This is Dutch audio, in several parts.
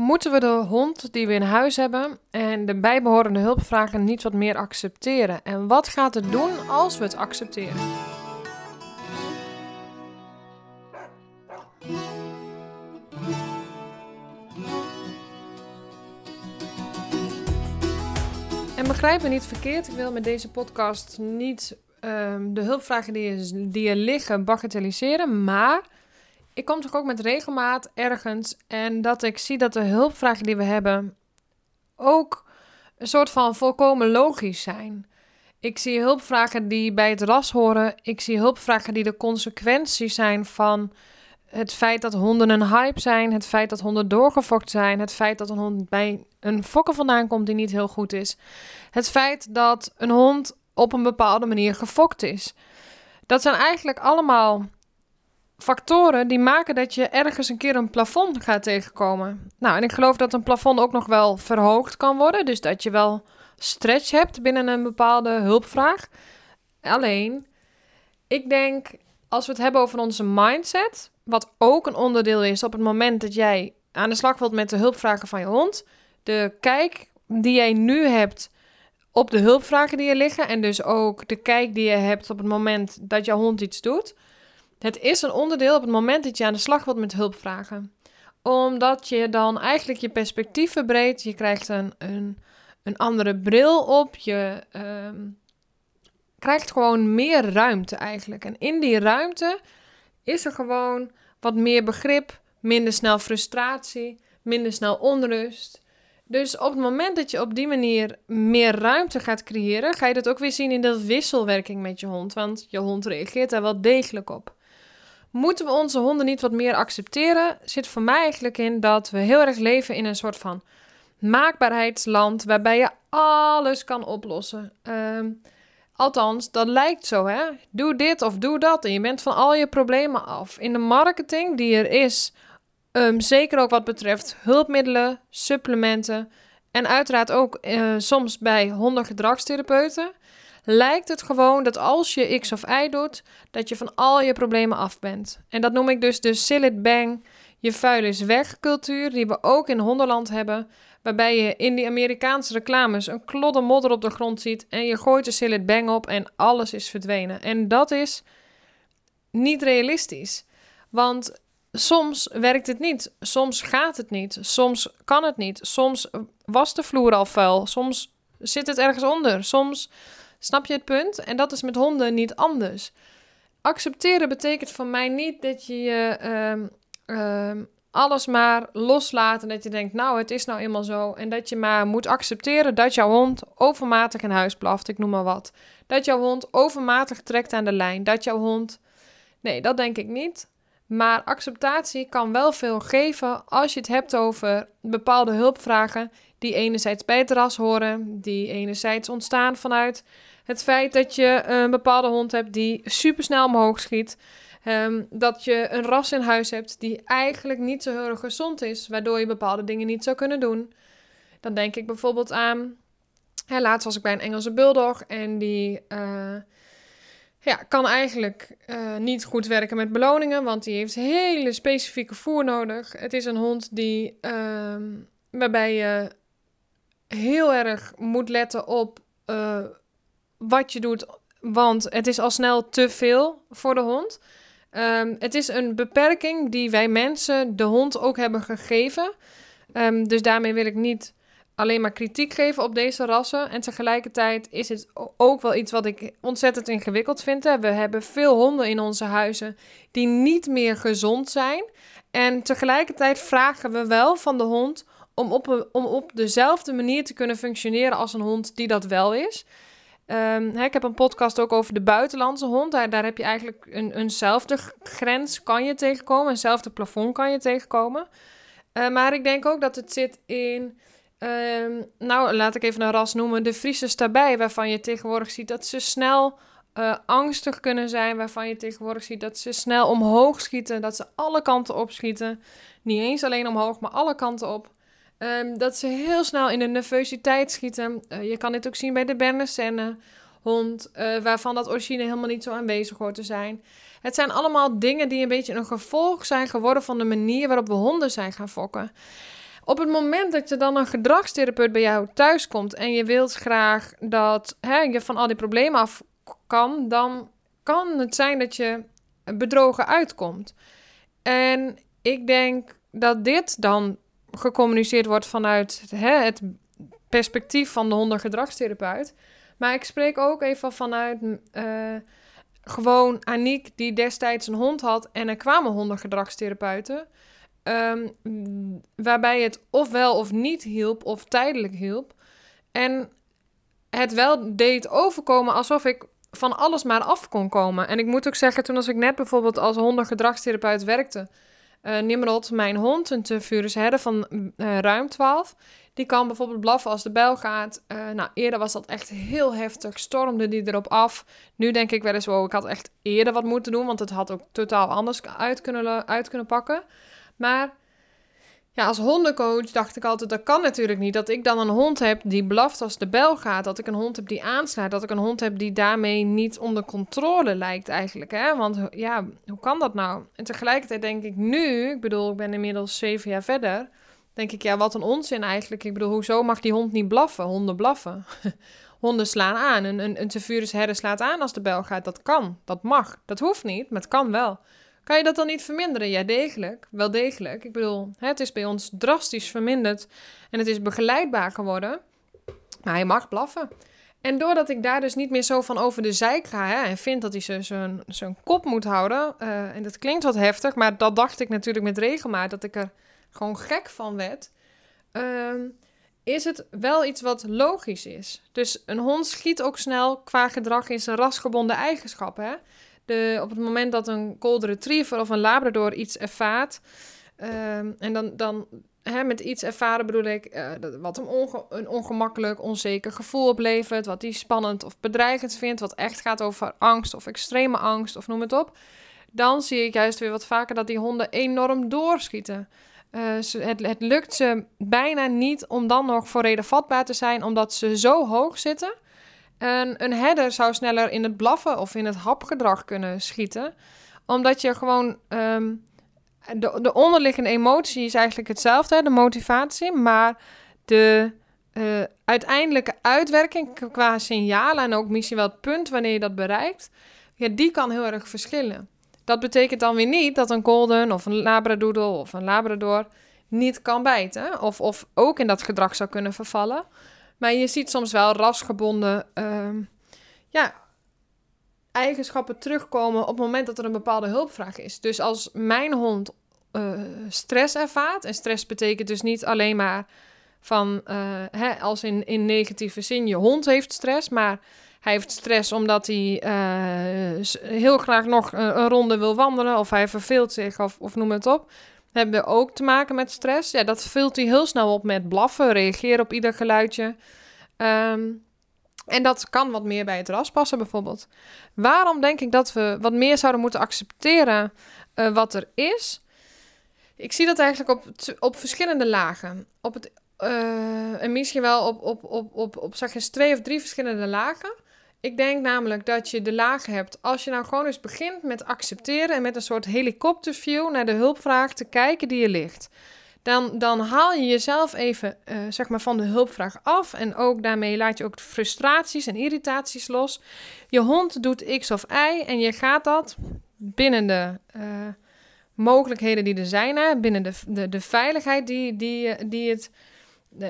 Moeten we de hond die we in huis hebben en de bijbehorende hulpvragen niet wat meer accepteren? En wat gaat het doen als we het accepteren? En begrijp me niet verkeerd, ik wil met deze podcast niet um, de hulpvragen die die je liggen bagatelliseren, maar ik kom toch ook met regelmaat ergens en dat ik zie dat de hulpvragen die we hebben ook een soort van volkomen logisch zijn. Ik zie hulpvragen die bij het ras horen. Ik zie hulpvragen die de consequenties zijn van het feit dat honden een hype zijn, het feit dat honden doorgefokt zijn, het feit dat een hond bij een fokker vandaan komt die niet heel goed is, het feit dat een hond op een bepaalde manier gefokt is. Dat zijn eigenlijk allemaal factoren die maken dat je ergens een keer een plafond gaat tegenkomen. Nou, en ik geloof dat een plafond ook nog wel verhoogd kan worden. Dus dat je wel stretch hebt binnen een bepaalde hulpvraag. Alleen, ik denk, als we het hebben over onze mindset, wat ook een onderdeel is op het moment dat jij aan de slag wilt met de hulpvragen van je hond, de kijk die jij nu hebt op de hulpvragen die er liggen en dus ook de kijk die je hebt op het moment dat jouw hond iets doet het is een onderdeel op het moment dat je aan de slag wilt met hulpvragen. Omdat je dan eigenlijk je perspectief verbreedt. Je krijgt een, een, een andere bril op. Je ehm, krijgt gewoon meer ruimte eigenlijk. En in die ruimte is er gewoon wat meer begrip, minder snel frustratie, minder snel onrust. Dus op het moment dat je op die manier meer ruimte gaat creëren, ga je dat ook weer zien in de wisselwerking met je hond. Want je hond reageert daar wel degelijk op. Moeten we onze honden niet wat meer accepteren? Zit voor mij eigenlijk in dat we heel erg leven in een soort van maakbaarheidsland waarbij je alles kan oplossen. Ehm, althans, dat lijkt zo, hè? Doe dit of doe dat en je bent van al je problemen af. In de marketing die er is, ehm, zeker ook wat betreft hulpmiddelen, supplementen en uiteraard ook uh, soms bij hondengedragstherapeuten lijkt het gewoon dat als je X of Y doet, dat je van al je problemen af bent. En dat noem ik dus de Sillet Bang, je vuil is weg cultuur, die we ook in Honderland hebben. Waarbij je in die Amerikaanse reclames een klodder modder op de grond ziet en je gooit de Sillet Bang op en alles is verdwenen. En dat is niet realistisch. Want soms werkt het niet, soms gaat het niet, soms kan het niet, soms was de vloer al vuil, soms zit het ergens onder, soms Snap je het punt? En dat is met honden niet anders. Accepteren betekent voor mij niet dat je je ehm, ehm, alles maar loslaat en dat je denkt, nou, het is nou eenmaal zo. En dat je maar moet accepteren dat jouw hond overmatig in huis blaft, ik noem maar wat. Dat jouw hond overmatig trekt aan de lijn. Dat jouw hond. Nee, dat denk ik niet. Maar acceptatie kan wel veel geven als je het hebt over bepaalde hulpvragen die enerzijds bij het ras horen, die enerzijds ontstaan vanuit het feit dat je een bepaalde hond hebt die supersnel omhoog schiet. Um, dat je een ras in huis hebt die eigenlijk niet zo heel erg gezond is, waardoor je bepaalde dingen niet zou kunnen doen. Dan denk ik bijvoorbeeld aan. Hè, laatst was ik bij een Engelse bulldog en die uh, ja, kan eigenlijk uh, niet goed werken met beloningen, want die heeft hele specifieke voer nodig. Het is een hond die, uh, waarbij je heel erg moet letten op uh, wat je doet, want het is al snel te veel voor de hond. Um, het is een beperking die wij mensen de hond ook hebben gegeven. Um, dus daarmee wil ik niet alleen maar kritiek geven op deze rassen. En tegelijkertijd is het ook wel iets wat ik ontzettend ingewikkeld vind. We hebben veel honden in onze huizen die niet meer gezond zijn. En tegelijkertijd vragen we wel van de hond om op, om op dezelfde manier te kunnen functioneren als een hond die dat wel is. Um, hè, ik heb een podcast ook over de buitenlandse hond. Daar, heb je eigenlijk een, eenzelfde grens kan je tegenkomen. Eenzelfde plafond kan je tegenkomen. Uh, maar ik denk ook dat het zit in... Um, nou, laat ik even een ras noemen. De Friese stabij, waarvan je tegenwoordig ziet dat ze snel uh, angstig kunnen zijn. Waarvan je tegenwoordig ziet dat ze snel omhoog schieten. Dat ze alle kanten opschieten. Niet eens alleen omhoog, maar alle kanten op. Um, dat ze heel snel in de nervositeit schieten. Uh, je kan dit ook zien bij de Bernesenne hond, uh, waarvan dat origine helemaal niet zo aanwezig hoort te zijn. Het zijn allemaal dingen die een beetje een gevolg zijn geworden van de manier waarop we honden zijn gaan fokken. Op het moment dat je dan een gedragstherapeut bij jou thuis komt en je wilt graag dat hè, je van al die problemen af kan, dan kan het zijn dat je bedrogen uitkomt. En ik denk dat dit dan gecommuniceerd wordt vanuit hè, het perspectief van de hondengedragstherapeut. Maar ik spreek ook even vanuit uh, gewoon Aniek, die destijds een hond had en er kwamen hondengedragstherapeuten. Um, waarbij het ofwel of niet hielp of tijdelijk hielp. En het wel deed overkomen alsof ik van alles maar af kon komen. En ik moet ook zeggen, toen als ik net bijvoorbeeld als hondengedragstherapeut werkte... Uh, Nimrod, mijn hond, een Tevurus herder van uh, ruim 12... Die kan bijvoorbeeld blaffen als de bel gaat. Uh, nou, eerder was dat echt heel heftig. Stormde die erop af. Nu denk ik wel eens, wow, ik had echt eerder wat moeten doen. Want het had ook totaal anders uit kunnen, uit kunnen pakken. Maar ja, als hondencoach dacht ik altijd, dat kan natuurlijk niet. Dat ik dan een hond heb die blaft als de bel gaat. Dat ik een hond heb die aanslaat. Dat ik een hond heb die daarmee niet onder controle lijkt eigenlijk. Hè? Want ja, hoe kan dat nou? En tegelijkertijd denk ik nu, ik bedoel, ik ben inmiddels zeven jaar verder. Denk ik, ja, wat een onzin eigenlijk. Ik bedoel, hoezo mag die hond niet blaffen? Honden blaffen. Honden slaan aan. Een, een, een slaat aan als de bel gaat. Dat kan. Dat mag. Dat hoeft niet, maar het kan wel. Kan je dat dan niet verminderen? Ja, degelijk. Wel degelijk. Ik bedoel, het is bij ons drastisch verminderd en het is begeleidbaar geworden. Maar hij mag blaffen. En doordat ik daar dus niet meer zo van over de zijk ga hè, en vind dat hij zijn kop moet houden, uh, en dat klinkt wat heftig, maar dat dacht ik natuurlijk met regelmaat, dat ik er gewoon gek van werd, uh, is het wel iets wat logisch is. Dus een hond schiet ook snel qua gedrag in zijn rasgebonden eigenschappen. Op het moment dat een Golden Retriever of een Labrador iets ervaart. Um, en dan, dan met iets ervaren bedoel ik uh, wat hem een ongemakkelijk, onzeker gevoel oplevert. Wat hij spannend of bedreigend vindt. Wat echt gaat over angst of extreme angst of noem het op. Dan zie ik juist weer wat vaker dat die honden enorm doorschieten. Uh, het, het lukt ze bijna niet om dan nog voor reden vatbaar te zijn, omdat ze zo hoog zitten een, een herder zou sneller in het blaffen of in het hapgedrag kunnen schieten. Omdat je gewoon. Ehm, de, de onderliggende emotie is eigenlijk hetzelfde, de motivatie. Maar de uh, uiteindelijke uitwerking qua signalen en ook misschien wel het punt wanneer je dat bereikt, ja, die kan heel erg verschillen. Dat betekent dan weer niet dat een golden of een labradoodle of een labrador niet kan bijten. Of, of ook in dat gedrag zou kunnen vervallen. Maar je ziet soms wel rasgebonden ehm, ja, eigenschappen terugkomen op het moment dat er een bepaalde hulpvraag is. Dus als mijn hond uh, stress ervaart, en stress betekent dus niet alleen maar van, uh, hè, als in, in negatieve zin, je hond heeft stress, maar hij heeft stress omdat hij uh, heel graag nog een, een, ronde wil wandelen, of hij verveelt zich, of, of noem het op hebben ook te maken met stress. Ja, dat vult hij heel snel op met blaffen, reageren op ieder geluidje. Ehm, en dat kan wat meer bij het ras passen, bijvoorbeeld. Waarom denk ik dat we wat meer zouden moeten accepteren uh, wat er is? Ik zie dat eigenlijk op, op verschillende lagen. Op het, uh, en misschien wel op, op, op, op, op zeg eens twee of drie verschillende lagen. Ik denk namelijk dat je de lagen hebt. Als je nou gewoon eens begint met accepteren en met een soort helikopterview naar de hulpvraag te kijken die je ligt. Dan, dan haal je jezelf even uh, zeg maar van de hulpvraag af. En ook daarmee laat je ook de frustraties en irritaties los. Je hond doet X of Y en je gaat dat binnen de uh, mogelijkheden die er zijn. Hè, binnen de, de, de veiligheid die, die, die het uh,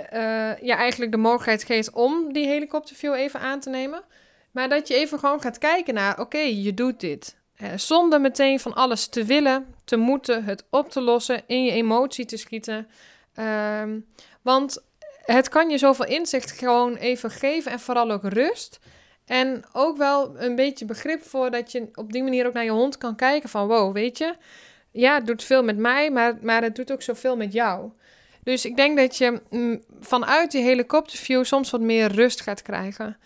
ja, eigenlijk de mogelijkheid geeft om die helikopterview even aan te nemen. Maar dat je even gewoon gaat kijken naar, oké, je doet dit. Eh, zonder meteen van alles te willen, te moeten, het op te lossen, in je emotie te schieten. Ehm, want het kan je zoveel inzicht gewoon even geven en vooral ook rust. En ook wel een beetje begrip voor dat je op die manier ook naar je hond kan kijken van wow, weet je, ja, het doet veel met mij, maar, maar het doet ook zoveel met jou. Dus ik denk dat je mm, vanuit die helikopterview soms wat meer rust gaat krijgen.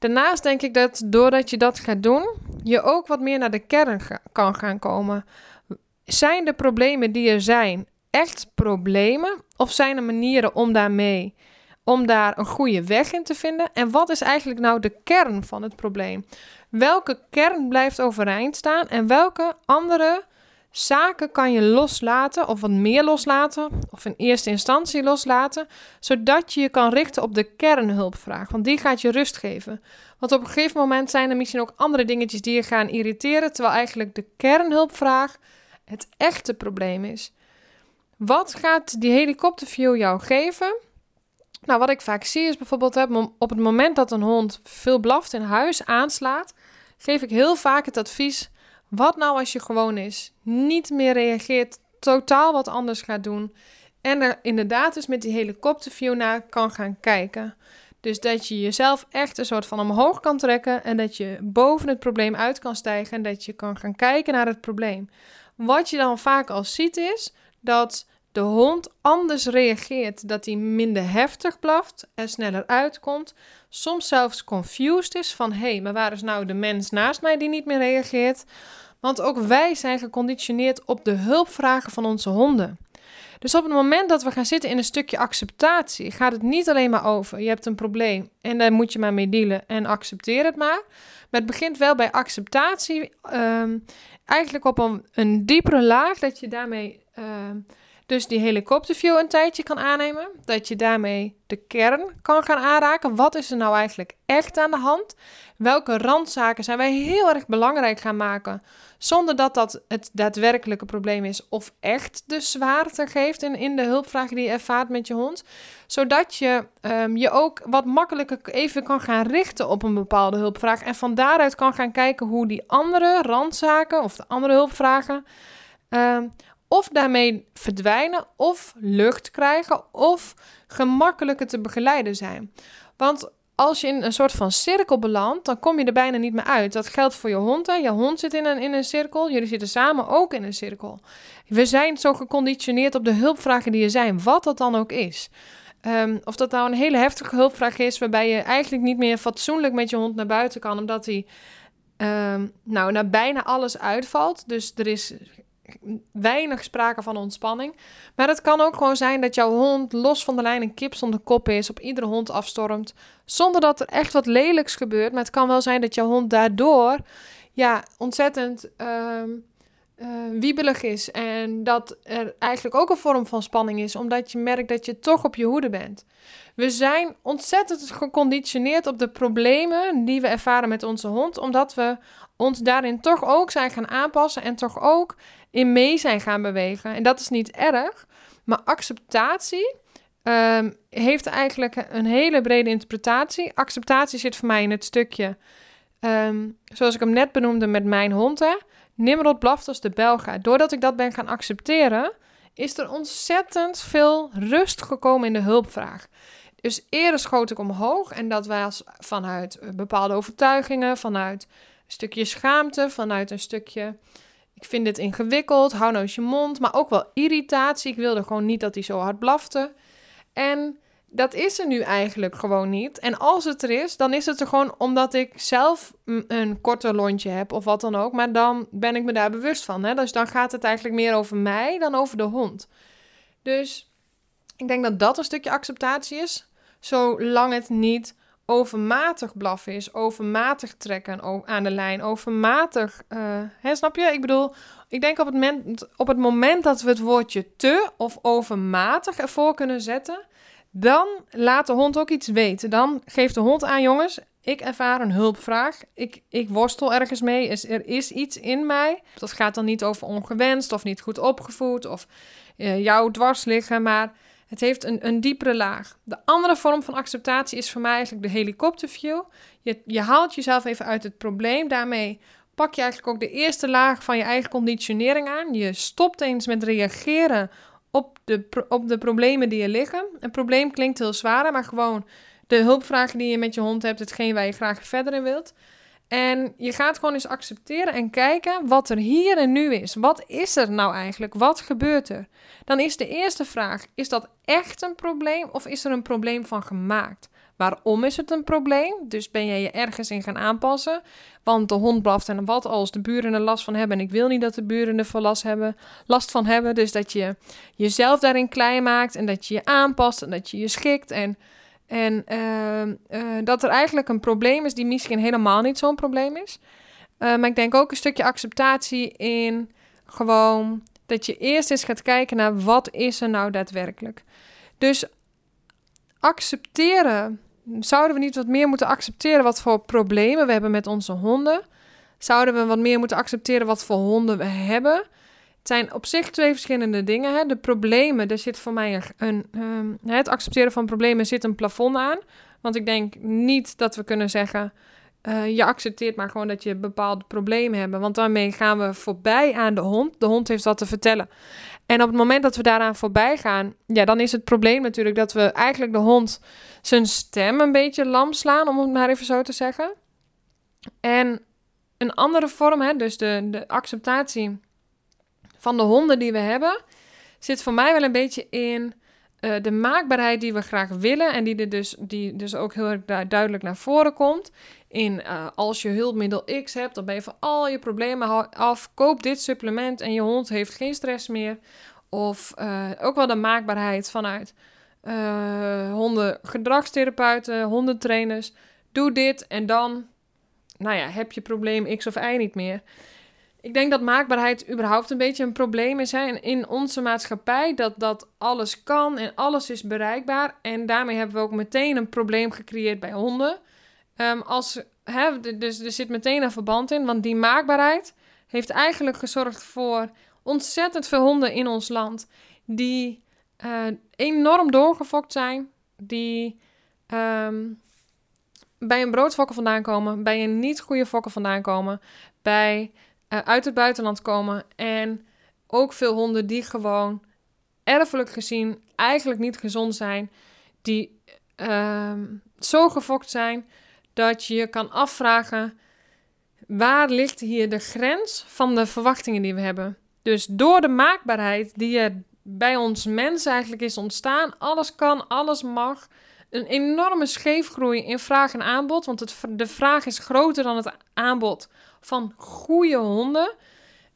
Daarnaast denk ik dat doordat je dat gaat doen, je ook wat meer naar de kern kan gaan komen. Zijn de problemen die er zijn echt problemen? Of zijn er manieren om daarmee, om daar een goede weg in te vinden? En wat is eigenlijk nou de kern van het probleem? Welke kern blijft overeind staan en welke andere zaken kan je loslaten of wat meer loslaten of in eerste instantie loslaten, zodat je je kan richten op de kernhulpvraag, want die gaat je rust geven. Want op een gegeven moment zijn er misschien ook andere dingetjes die je gaan irriteren, terwijl eigenlijk de kernhulpvraag het echte probleem is. Wat gaat die helikopterview jou geven? Nou, wat ik vaak zie is bijvoorbeeld op het moment dat een hond veel blaft in huis aanslaat, geef ik heel vaak het advies: wat nou als je gewoon is, niet meer reageert, totaal wat anders gaat doen en er inderdaad dus met die helikopterview naar kan gaan kijken. Dus dat je jezelf echt een soort van omhoog kan trekken en dat je boven het probleem uit kan stijgen en dat je kan gaan kijken naar het probleem. Wat je dan vaak al ziet is dat de hond anders reageert, dat hij minder heftig blaft, er sneller uitkomt, soms zelfs confused is van hé, hey, maar waar is nou de mens naast mij die niet meer reageert? Want ook wij zijn geconditioneerd op de hulpvragen van onze honden. Dus op het moment dat we gaan zitten in een stukje acceptatie, gaat het niet alleen maar over je hebt een probleem en daar moet je maar mee dealen en accepteer het maar. Maar het begint wel bij acceptatie, ehm, eigenlijk op een, een diepere laag, dat je daarmee ehm, dus die helikopterview een tijdje kan aannemen. Dat je daarmee de kern kan gaan aanraken. Wat is er nou eigenlijk echt aan de hand? Welke randzaken zijn wij heel erg belangrijk gaan maken? Zonder dat dat het daadwerkelijke probleem is of echt de zwaarte geeft in, in de hulpvragen die je ervaart met je hond. Zodat je um, je ook wat makkelijker even kan gaan richten op een bepaalde hulpvraag. En van daaruit kan gaan kijken hoe die andere randzaken of de andere hulpvragen. Um, of daarmee verdwijnen, of lucht krijgen, of gemakkelijker te begeleiden zijn. Want als je in een soort van cirkel belandt, dan kom je er bijna niet meer uit. Dat geldt voor je hond. Hè? Je hond zit in een, in een cirkel, jullie zitten samen ook in een cirkel. We zijn zo geconditioneerd op de hulpvragen die er zijn, wat dat dan ook is. Ehm, of dat nou een hele heftige hulpvraag is, waarbij je eigenlijk niet meer fatsoenlijk met je hond naar buiten kan, omdat hij um, nou, naar bijna alles uitvalt. Dus er is weinig sprake van ontspanning. Maar het kan ook gewoon zijn dat jouw hond los van de lijn een kip zonder kop is, op iedere hond afstormt, zonder dat er echt wat lelijks gebeurt. Maar het kan wel zijn dat jouw hond daardoor ja, ontzettend uh, wiebelig is. En dat er eigenlijk ook een vorm van spanning is, omdat je merkt dat je toch op je hoede bent. We zijn ontzettend geconditioneerd op de problemen die we ervaren met onze hond, omdat we ons daarin toch ook zijn gaan aanpassen en toch ook in mee zijn gaan bewegen. En dat is niet erg, maar acceptatie um, heeft eigenlijk een hele brede interpretatie. Acceptatie zit voor mij in het stukje, um, zoals ik hem net benoemde met mijn hond, hè. Nimrod blaft als de Belga. Doordat ik dat ben gaan accepteren, is er ontzettend veel rust gekomen in de hulpvraag. Dus eerder schoot ik omhoog en dat was vanuit bepaalde overtuigingen, vanuit een stukje schaamte, vanuit een stukje ik vind dit ingewikkeld, hou nou eens je mond. Maar ook wel irritatie. Ik wilde gewoon niet dat hij zo hard blafte. En dat is er nu eigenlijk gewoon niet. En als het er is, dan is het er gewoon omdat ik zelf een korter lontje heb of wat dan ook. Maar dan ben ik me daar bewust van. Hè? Dus dan gaat het eigenlijk meer over mij dan over de hond. Dus ik denk dat dat een stukje acceptatie is. Zolang het niet overmatig blaffen is, overmatig trekken aan de lijn, overmatig, uh, hè, snap je? Ik bedoel, ik denk op het, op het moment dat we het woordje te of overmatig ervoor kunnen zetten, dan laat de hond ook iets weten. Dan geeft de hond aan, jongens, ik ervaar een hulpvraag. Ik, ik worstel ergens mee. Er is iets in mij. Dat gaat dan niet over ongewenst of niet goed opgevoed of uh, jou dwars liggen, maar het heeft een, een diepere laag. De andere vorm van acceptatie is voor mij eigenlijk de helikopterview. Je, je haalt jezelf even uit het probleem. Daarmee pak je eigenlijk ook de eerste laag van je eigen conditionering aan. Je stopt eens met reageren op de, op de problemen die er liggen. Een probleem klinkt heel zwaar, maar gewoon de hulpvragen die je met je hond hebt, hetgeen waar je graag verder in wilt. En je gaat gewoon eens accepteren en kijken wat er hier en nu is. Wat is er nou eigenlijk? Wat gebeurt er? Dan is de eerste vraag: is dat echt een probleem of is er een probleem van gemaakt? Waarom is het een probleem? Dus ben jij je ergens in gaan aanpassen? Want de hond blaft en wat als de buren er last van hebben? En ik wil niet dat de buren er last, hebben, last van hebben. Dus dat je jezelf daarin klein maakt en dat je je aanpast en dat je je schikt. En en uh, uh, dat er eigenlijk een probleem is die misschien helemaal niet zo'n probleem is. Uh, maar ik denk ook een stukje acceptatie in gewoon dat je eerst eens gaat kijken naar wat is er nou daadwerkelijk. Dus accepteren. Zouden we niet wat meer moeten accepteren wat voor problemen we hebben met onze honden? Zouden we wat meer moeten accepteren wat voor honden we hebben? Het zijn op zich twee verschillende dingen. Hè? De problemen, er zit voor mij een. Um, het accepteren van problemen zit een plafond aan. Want ik denk niet dat we kunnen zeggen. Uh, je accepteert maar gewoon dat je bepaalde problemen hebt. Want daarmee gaan we voorbij aan de hond. De hond heeft wat te vertellen. En op het moment dat we daaraan voorbij gaan, ja, dan is het probleem natuurlijk dat we eigenlijk de hond zijn stem een beetje lam slaan, om het maar even zo te zeggen. En een andere vorm, hè, dus de, de acceptatie van de honden die we hebben, zit voor mij wel een beetje in uh, de maakbaarheid die we graag willen en die, er dus, die dus ook heel erg duidelijk naar voren komt. In uh, als je hulpmiddel X hebt, dan ben je van al je problemen af. Koop dit supplement en je hond heeft geen stress meer. Of uh, ook wel de maakbaarheid vanuit hondengedragstherapeuten, hondentrainers. Doe dit en dan nou ja, heb je probleem X of Y niet meer. Ik denk dat maakbaarheid überhaupt een beetje een probleem is hè, in onze maatschappij. Dat, dat alles kan en alles is bereikbaar. En daarmee hebben we ook meteen een probleem gecreëerd bij honden. Um, als, hè, dus er zit meteen een verband in, want die maakbaarheid heeft eigenlijk gezorgd voor ontzettend veel honden in ons land. Die uh, enorm doorgefokt zijn. Die um, bij een broodfokker vandaan komen. Bij een niet goede fokker vandaan komen. Bij uit het buitenland komen. En ook veel honden die gewoon erfelijk gezien eigenlijk niet gezond zijn. Die uh, zo gefokt zijn dat je je kan afvragen: waar ligt hier de grens van de verwachtingen die we hebben? Dus door de maakbaarheid die er bij ons mensen eigenlijk is ontstaan, alles kan, alles mag. Een enorme scheefgroei in vraag en aanbod, want het, de vraag is groter dan het aanbod van goede honden.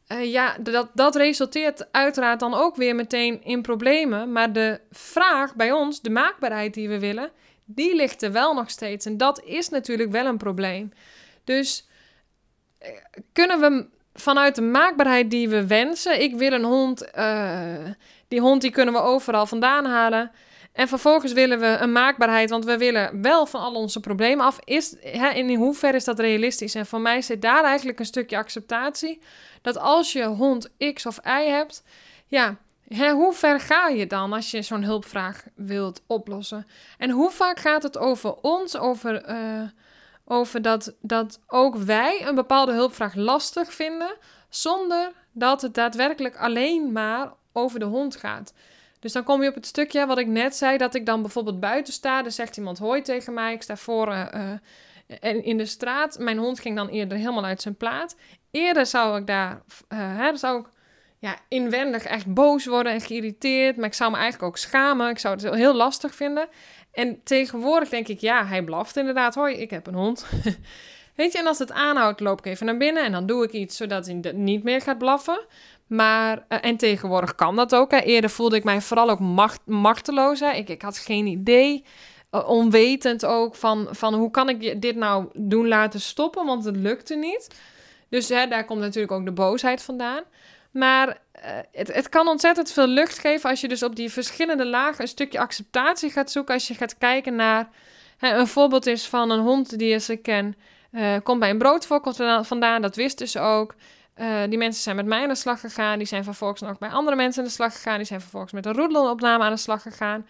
Uh, ja, dat, dat resulteert uiteraard dan ook weer meteen in problemen. Maar de vraag bij ons, de maakbaarheid die we willen, die ligt er wel nog steeds. En dat is natuurlijk wel een probleem. Dus uh, kunnen we vanuit de maakbaarheid die we wensen, ik wil een hond, uh, die hond die kunnen we overal vandaan halen. En vervolgens willen we een maakbaarheid, want we willen wel van al onze problemen af. Is, hè, in hoeverre is dat realistisch? En voor mij zit daar eigenlijk een stukje acceptatie. Dat als je hond X of Y hebt, ja, hè, hoe ver ga je dan als je zo'n hulpvraag wilt oplossen? En hoe vaak gaat het over ons, over, uh, over dat, dat ook wij een bepaalde hulpvraag lastig vinden, zonder dat het daadwerkelijk alleen maar over de hond gaat? Dus dan kom je op het stukje wat ik net zei, dat ik dan bijvoorbeeld buiten sta. Er zegt iemand hoi tegen mij. Ik sta voor uh, en in de straat. Mijn hond ging dan eerder helemaal uit zijn plaat. Eerder zou ik daar, uh, hè, zou ik ja, inwendig echt boos worden en geïrriteerd. Maar ik zou me eigenlijk ook schamen. Ik zou het heel lastig vinden. En tegenwoordig denk ik, ja, hij blaft inderdaad. Hoi, ik heb een hond. Weet je, en als het aanhoudt, loop ik even naar binnen en dan doe ik iets zodat hij niet meer gaat blaffen. Maar, uh, en tegenwoordig kan dat ook. Eerder voelde ik mij vooral ook macht, machteloos. Ik, ik had geen idee, uh, onwetend ook, van, van hoe kan ik dit nou doen laten stoppen, want het lukte niet. Dus hè, daar komt natuurlijk ook de boosheid vandaan. Maar uh, het, het kan ontzettend veel lucht geven als je dus op die verschillende lagen een stukje acceptatie gaat zoeken. Als je gaat kijken naar, hè, een voorbeeld is van een hond die je ken, komt bij een broodfokkel vandaan, dat wisten ze ook. Uh, die mensen zijn met mij aan de slag gegaan. Die zijn vervolgens nog bij andere mensen aan de slag gegaan. Die zijn vervolgens met een roedelopname aan de slag gegaan.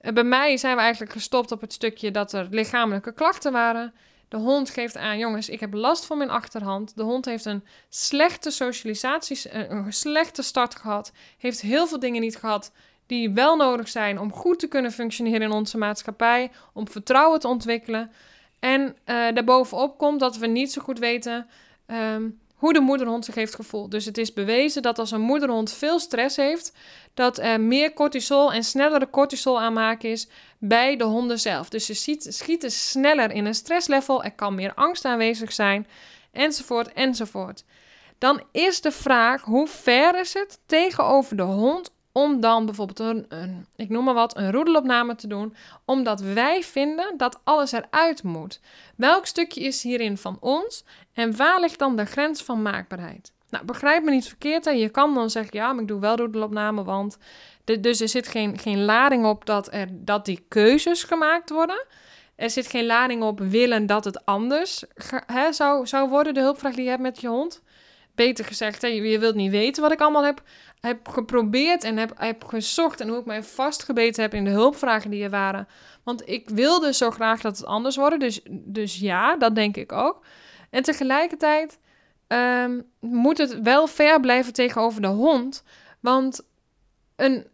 Uh, bij mij zijn we eigenlijk gestopt op het stukje dat er lichamelijke klachten waren. De hond geeft aan, jongens, ik heb last van mijn achterhand. De hond heeft een slechte socialisatie, eh, een slechte start gehad. Heeft heel veel dingen niet gehad die wel nodig zijn om goed te kunnen functioneren in onze maatschappij. Om vertrouwen te ontwikkelen. En uh, daarbovenop komt dat we niet zo goed weten... Um, hoe de moederhond zich heeft gevoeld. Dus het is bewezen dat als een moederhond veel stress heeft, dat er meer cortisol en snellere cortisol aanmaken is bij de honden zelf. Dus ze schieten sneller in een stresslevel, er kan meer angst aanwezig zijn, enzovoort, enzovoort. Dan is de vraag, hoe ver is het tegenover de hond om dan bijvoorbeeld een, een, ik noem maar wat, een roedelopname te doen, omdat wij vinden dat alles eruit moet. Welk stukje is hierin van ons en waar ligt dan de grens van maakbaarheid? Nou, begrijp me niet verkeerd. Hè. Je kan dan zeggen, ja, maar ik doe wel doedelopname, want... dus er zit geen, geen lading op dat, er, dat die keuzes gemaakt worden. Er zit geen lading op willen dat het anders hè, zou, zou worden, de hulpvraag die je hebt met je hond. Beter gezegd, je wilt niet weten wat ik allemaal heb, heb geprobeerd en heb, heb gezocht en hoe ik mij vastgebeten heb in de hulpvragen die er waren. Want ik wilde zo graag dat het anders wordt. Dus, dus ja, dat denk ik ook. En tegelijkertijd um, moet het wel fair blijven tegenover de hond. Want een,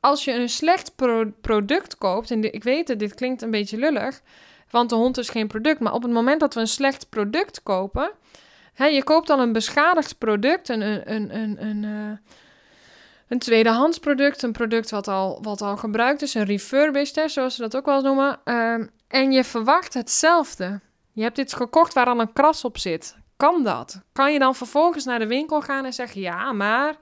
als je een slecht product koopt, en ik weet het, dit klinkt een beetje lullig, want de hond is geen product, maar op het moment dat we een slecht product kopen, je koopt dan een beschadigd product, een, een, een, een, uh, een tweedehands product, een product wat al, wat al gebruikt is, een refurbished, zoals ze dat ook wel noemen, uh, en je verwacht hetzelfde. Je hebt iets gekocht waar dan een kras op zit. Kan dat? Kan je dan vervolgens naar de winkel gaan en zeggen: Ja, maar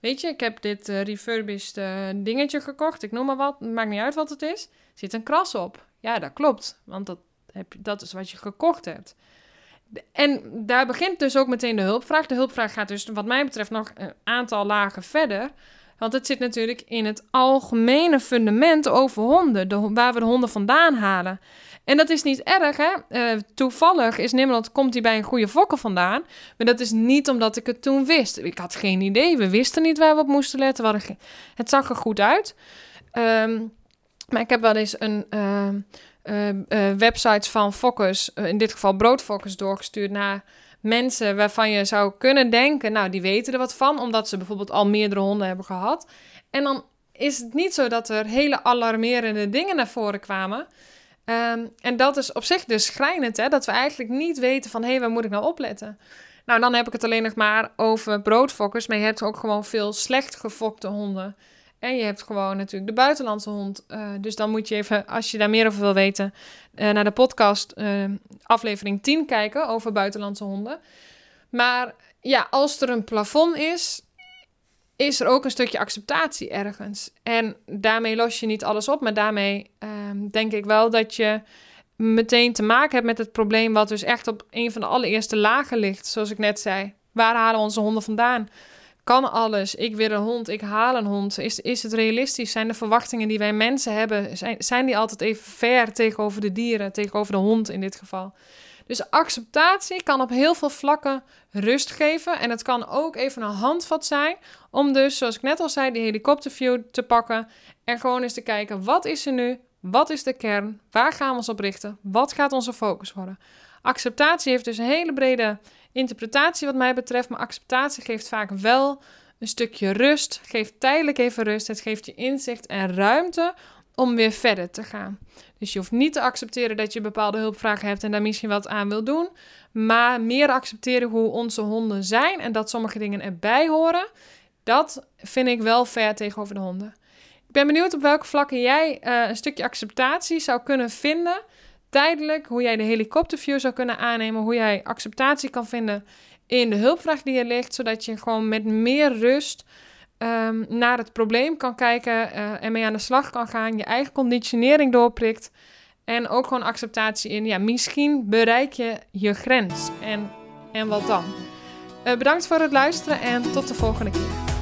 weet je, ik heb dit uh, refurbished uh, dingetje gekocht. Ik noem maar wat. Maakt niet uit wat het is. Zit een kras op. Ja, dat klopt. Want dat, heb dat is wat je gekocht hebt. En daar begint dus ook meteen de hulpvraag. De hulpvraag gaat dus, wat mij betreft, nog een aantal lagen verder. Want het zit natuurlijk in het algemene fundament over honden, de, waar we de honden vandaan halen. En dat is niet erg, hè? Uh, toevallig is Nimrod, komt hij bij een goede fokker vandaan. Maar dat is niet omdat ik het toen wist. Ik had geen idee. We wisten niet waar we op moesten letten. Het zag er goed uit. Um, maar ik heb wel eens een uh, uh, websites van fokkers, in dit geval broodfokkers, doorgestuurd naar mensen waarvan je zou kunnen denken, nou, die weten er wat van, omdat ze bijvoorbeeld al meerdere honden hebben gehad. En dan is het niet zo dat er hele alarmerende dingen naar voren kwamen. Um, en dat is op zich dus schrijnend, hè? dat we eigenlijk niet weten van hé, hey, waar moet ik nou opletten? Nou, dan heb ik het alleen nog maar over broodfokkers, maar je hebt ook gewoon veel slecht gefokte honden. En je hebt gewoon natuurlijk de buitenlandse hond. Uh, dus dan moet je even, als je daar meer over wil weten, uh, naar de podcast uh, aflevering 10 kijken over buitenlandse honden. Maar ja, als er een plafond is, is er ook een stukje acceptatie ergens. En daarmee los je niet alles op, maar daarmee ehm, denk ik wel dat je meteen te maken hebt met het probleem wat dus echt op een van de allereerste lagen ligt, zoals ik net zei. Waar halen onze honden vandaan? Kan alles? Ik wil een hond, ik haal een hond. Is, is het realistisch? Zijn de verwachtingen die wij mensen hebben, zijn, zijn die altijd even fair tegenover de dieren, tegenover de hond in dit geval? Dus acceptatie kan op heel veel vlakken rust geven. En het kan ook even een handvat zijn om dus, zoals ik net al zei, die helikopterview te pakken. En gewoon eens te kijken, wat is er nu? Wat is de kern? Waar gaan we ons op richten? Wat gaat onze focus worden? Acceptatie heeft dus een hele brede interpretatie wat mij betreft. Maar acceptatie geeft vaak wel een stukje rust. Geeft tijdelijk even rust. Het geeft je inzicht en ruimte om weer verder te gaan. Dus je hoeft niet te accepteren dat je bepaalde hulpvragen hebt en daar misschien wat aan wil doen. Maar meer accepteren hoe onze honden zijn en dat sommige dingen erbij horen. Dat vind ik wel fair tegenover de honden. Ik ben benieuwd op welke vlakken jij uh, een stukje acceptatie zou kunnen vinden. Tijdelijk, hoe jij de helikopterview zou kunnen aannemen, hoe jij acceptatie kan vinden in de hulpvraag die er ligt, zodat je gewoon met meer rust um, naar het probleem kan kijken en mee aan de slag kan gaan, je eigen conditionering doorprikt en ook gewoon acceptatie in, ja, misschien bereik je je grens en, en wat dan. Uh, bedankt voor het luisteren en tot de volgende keer.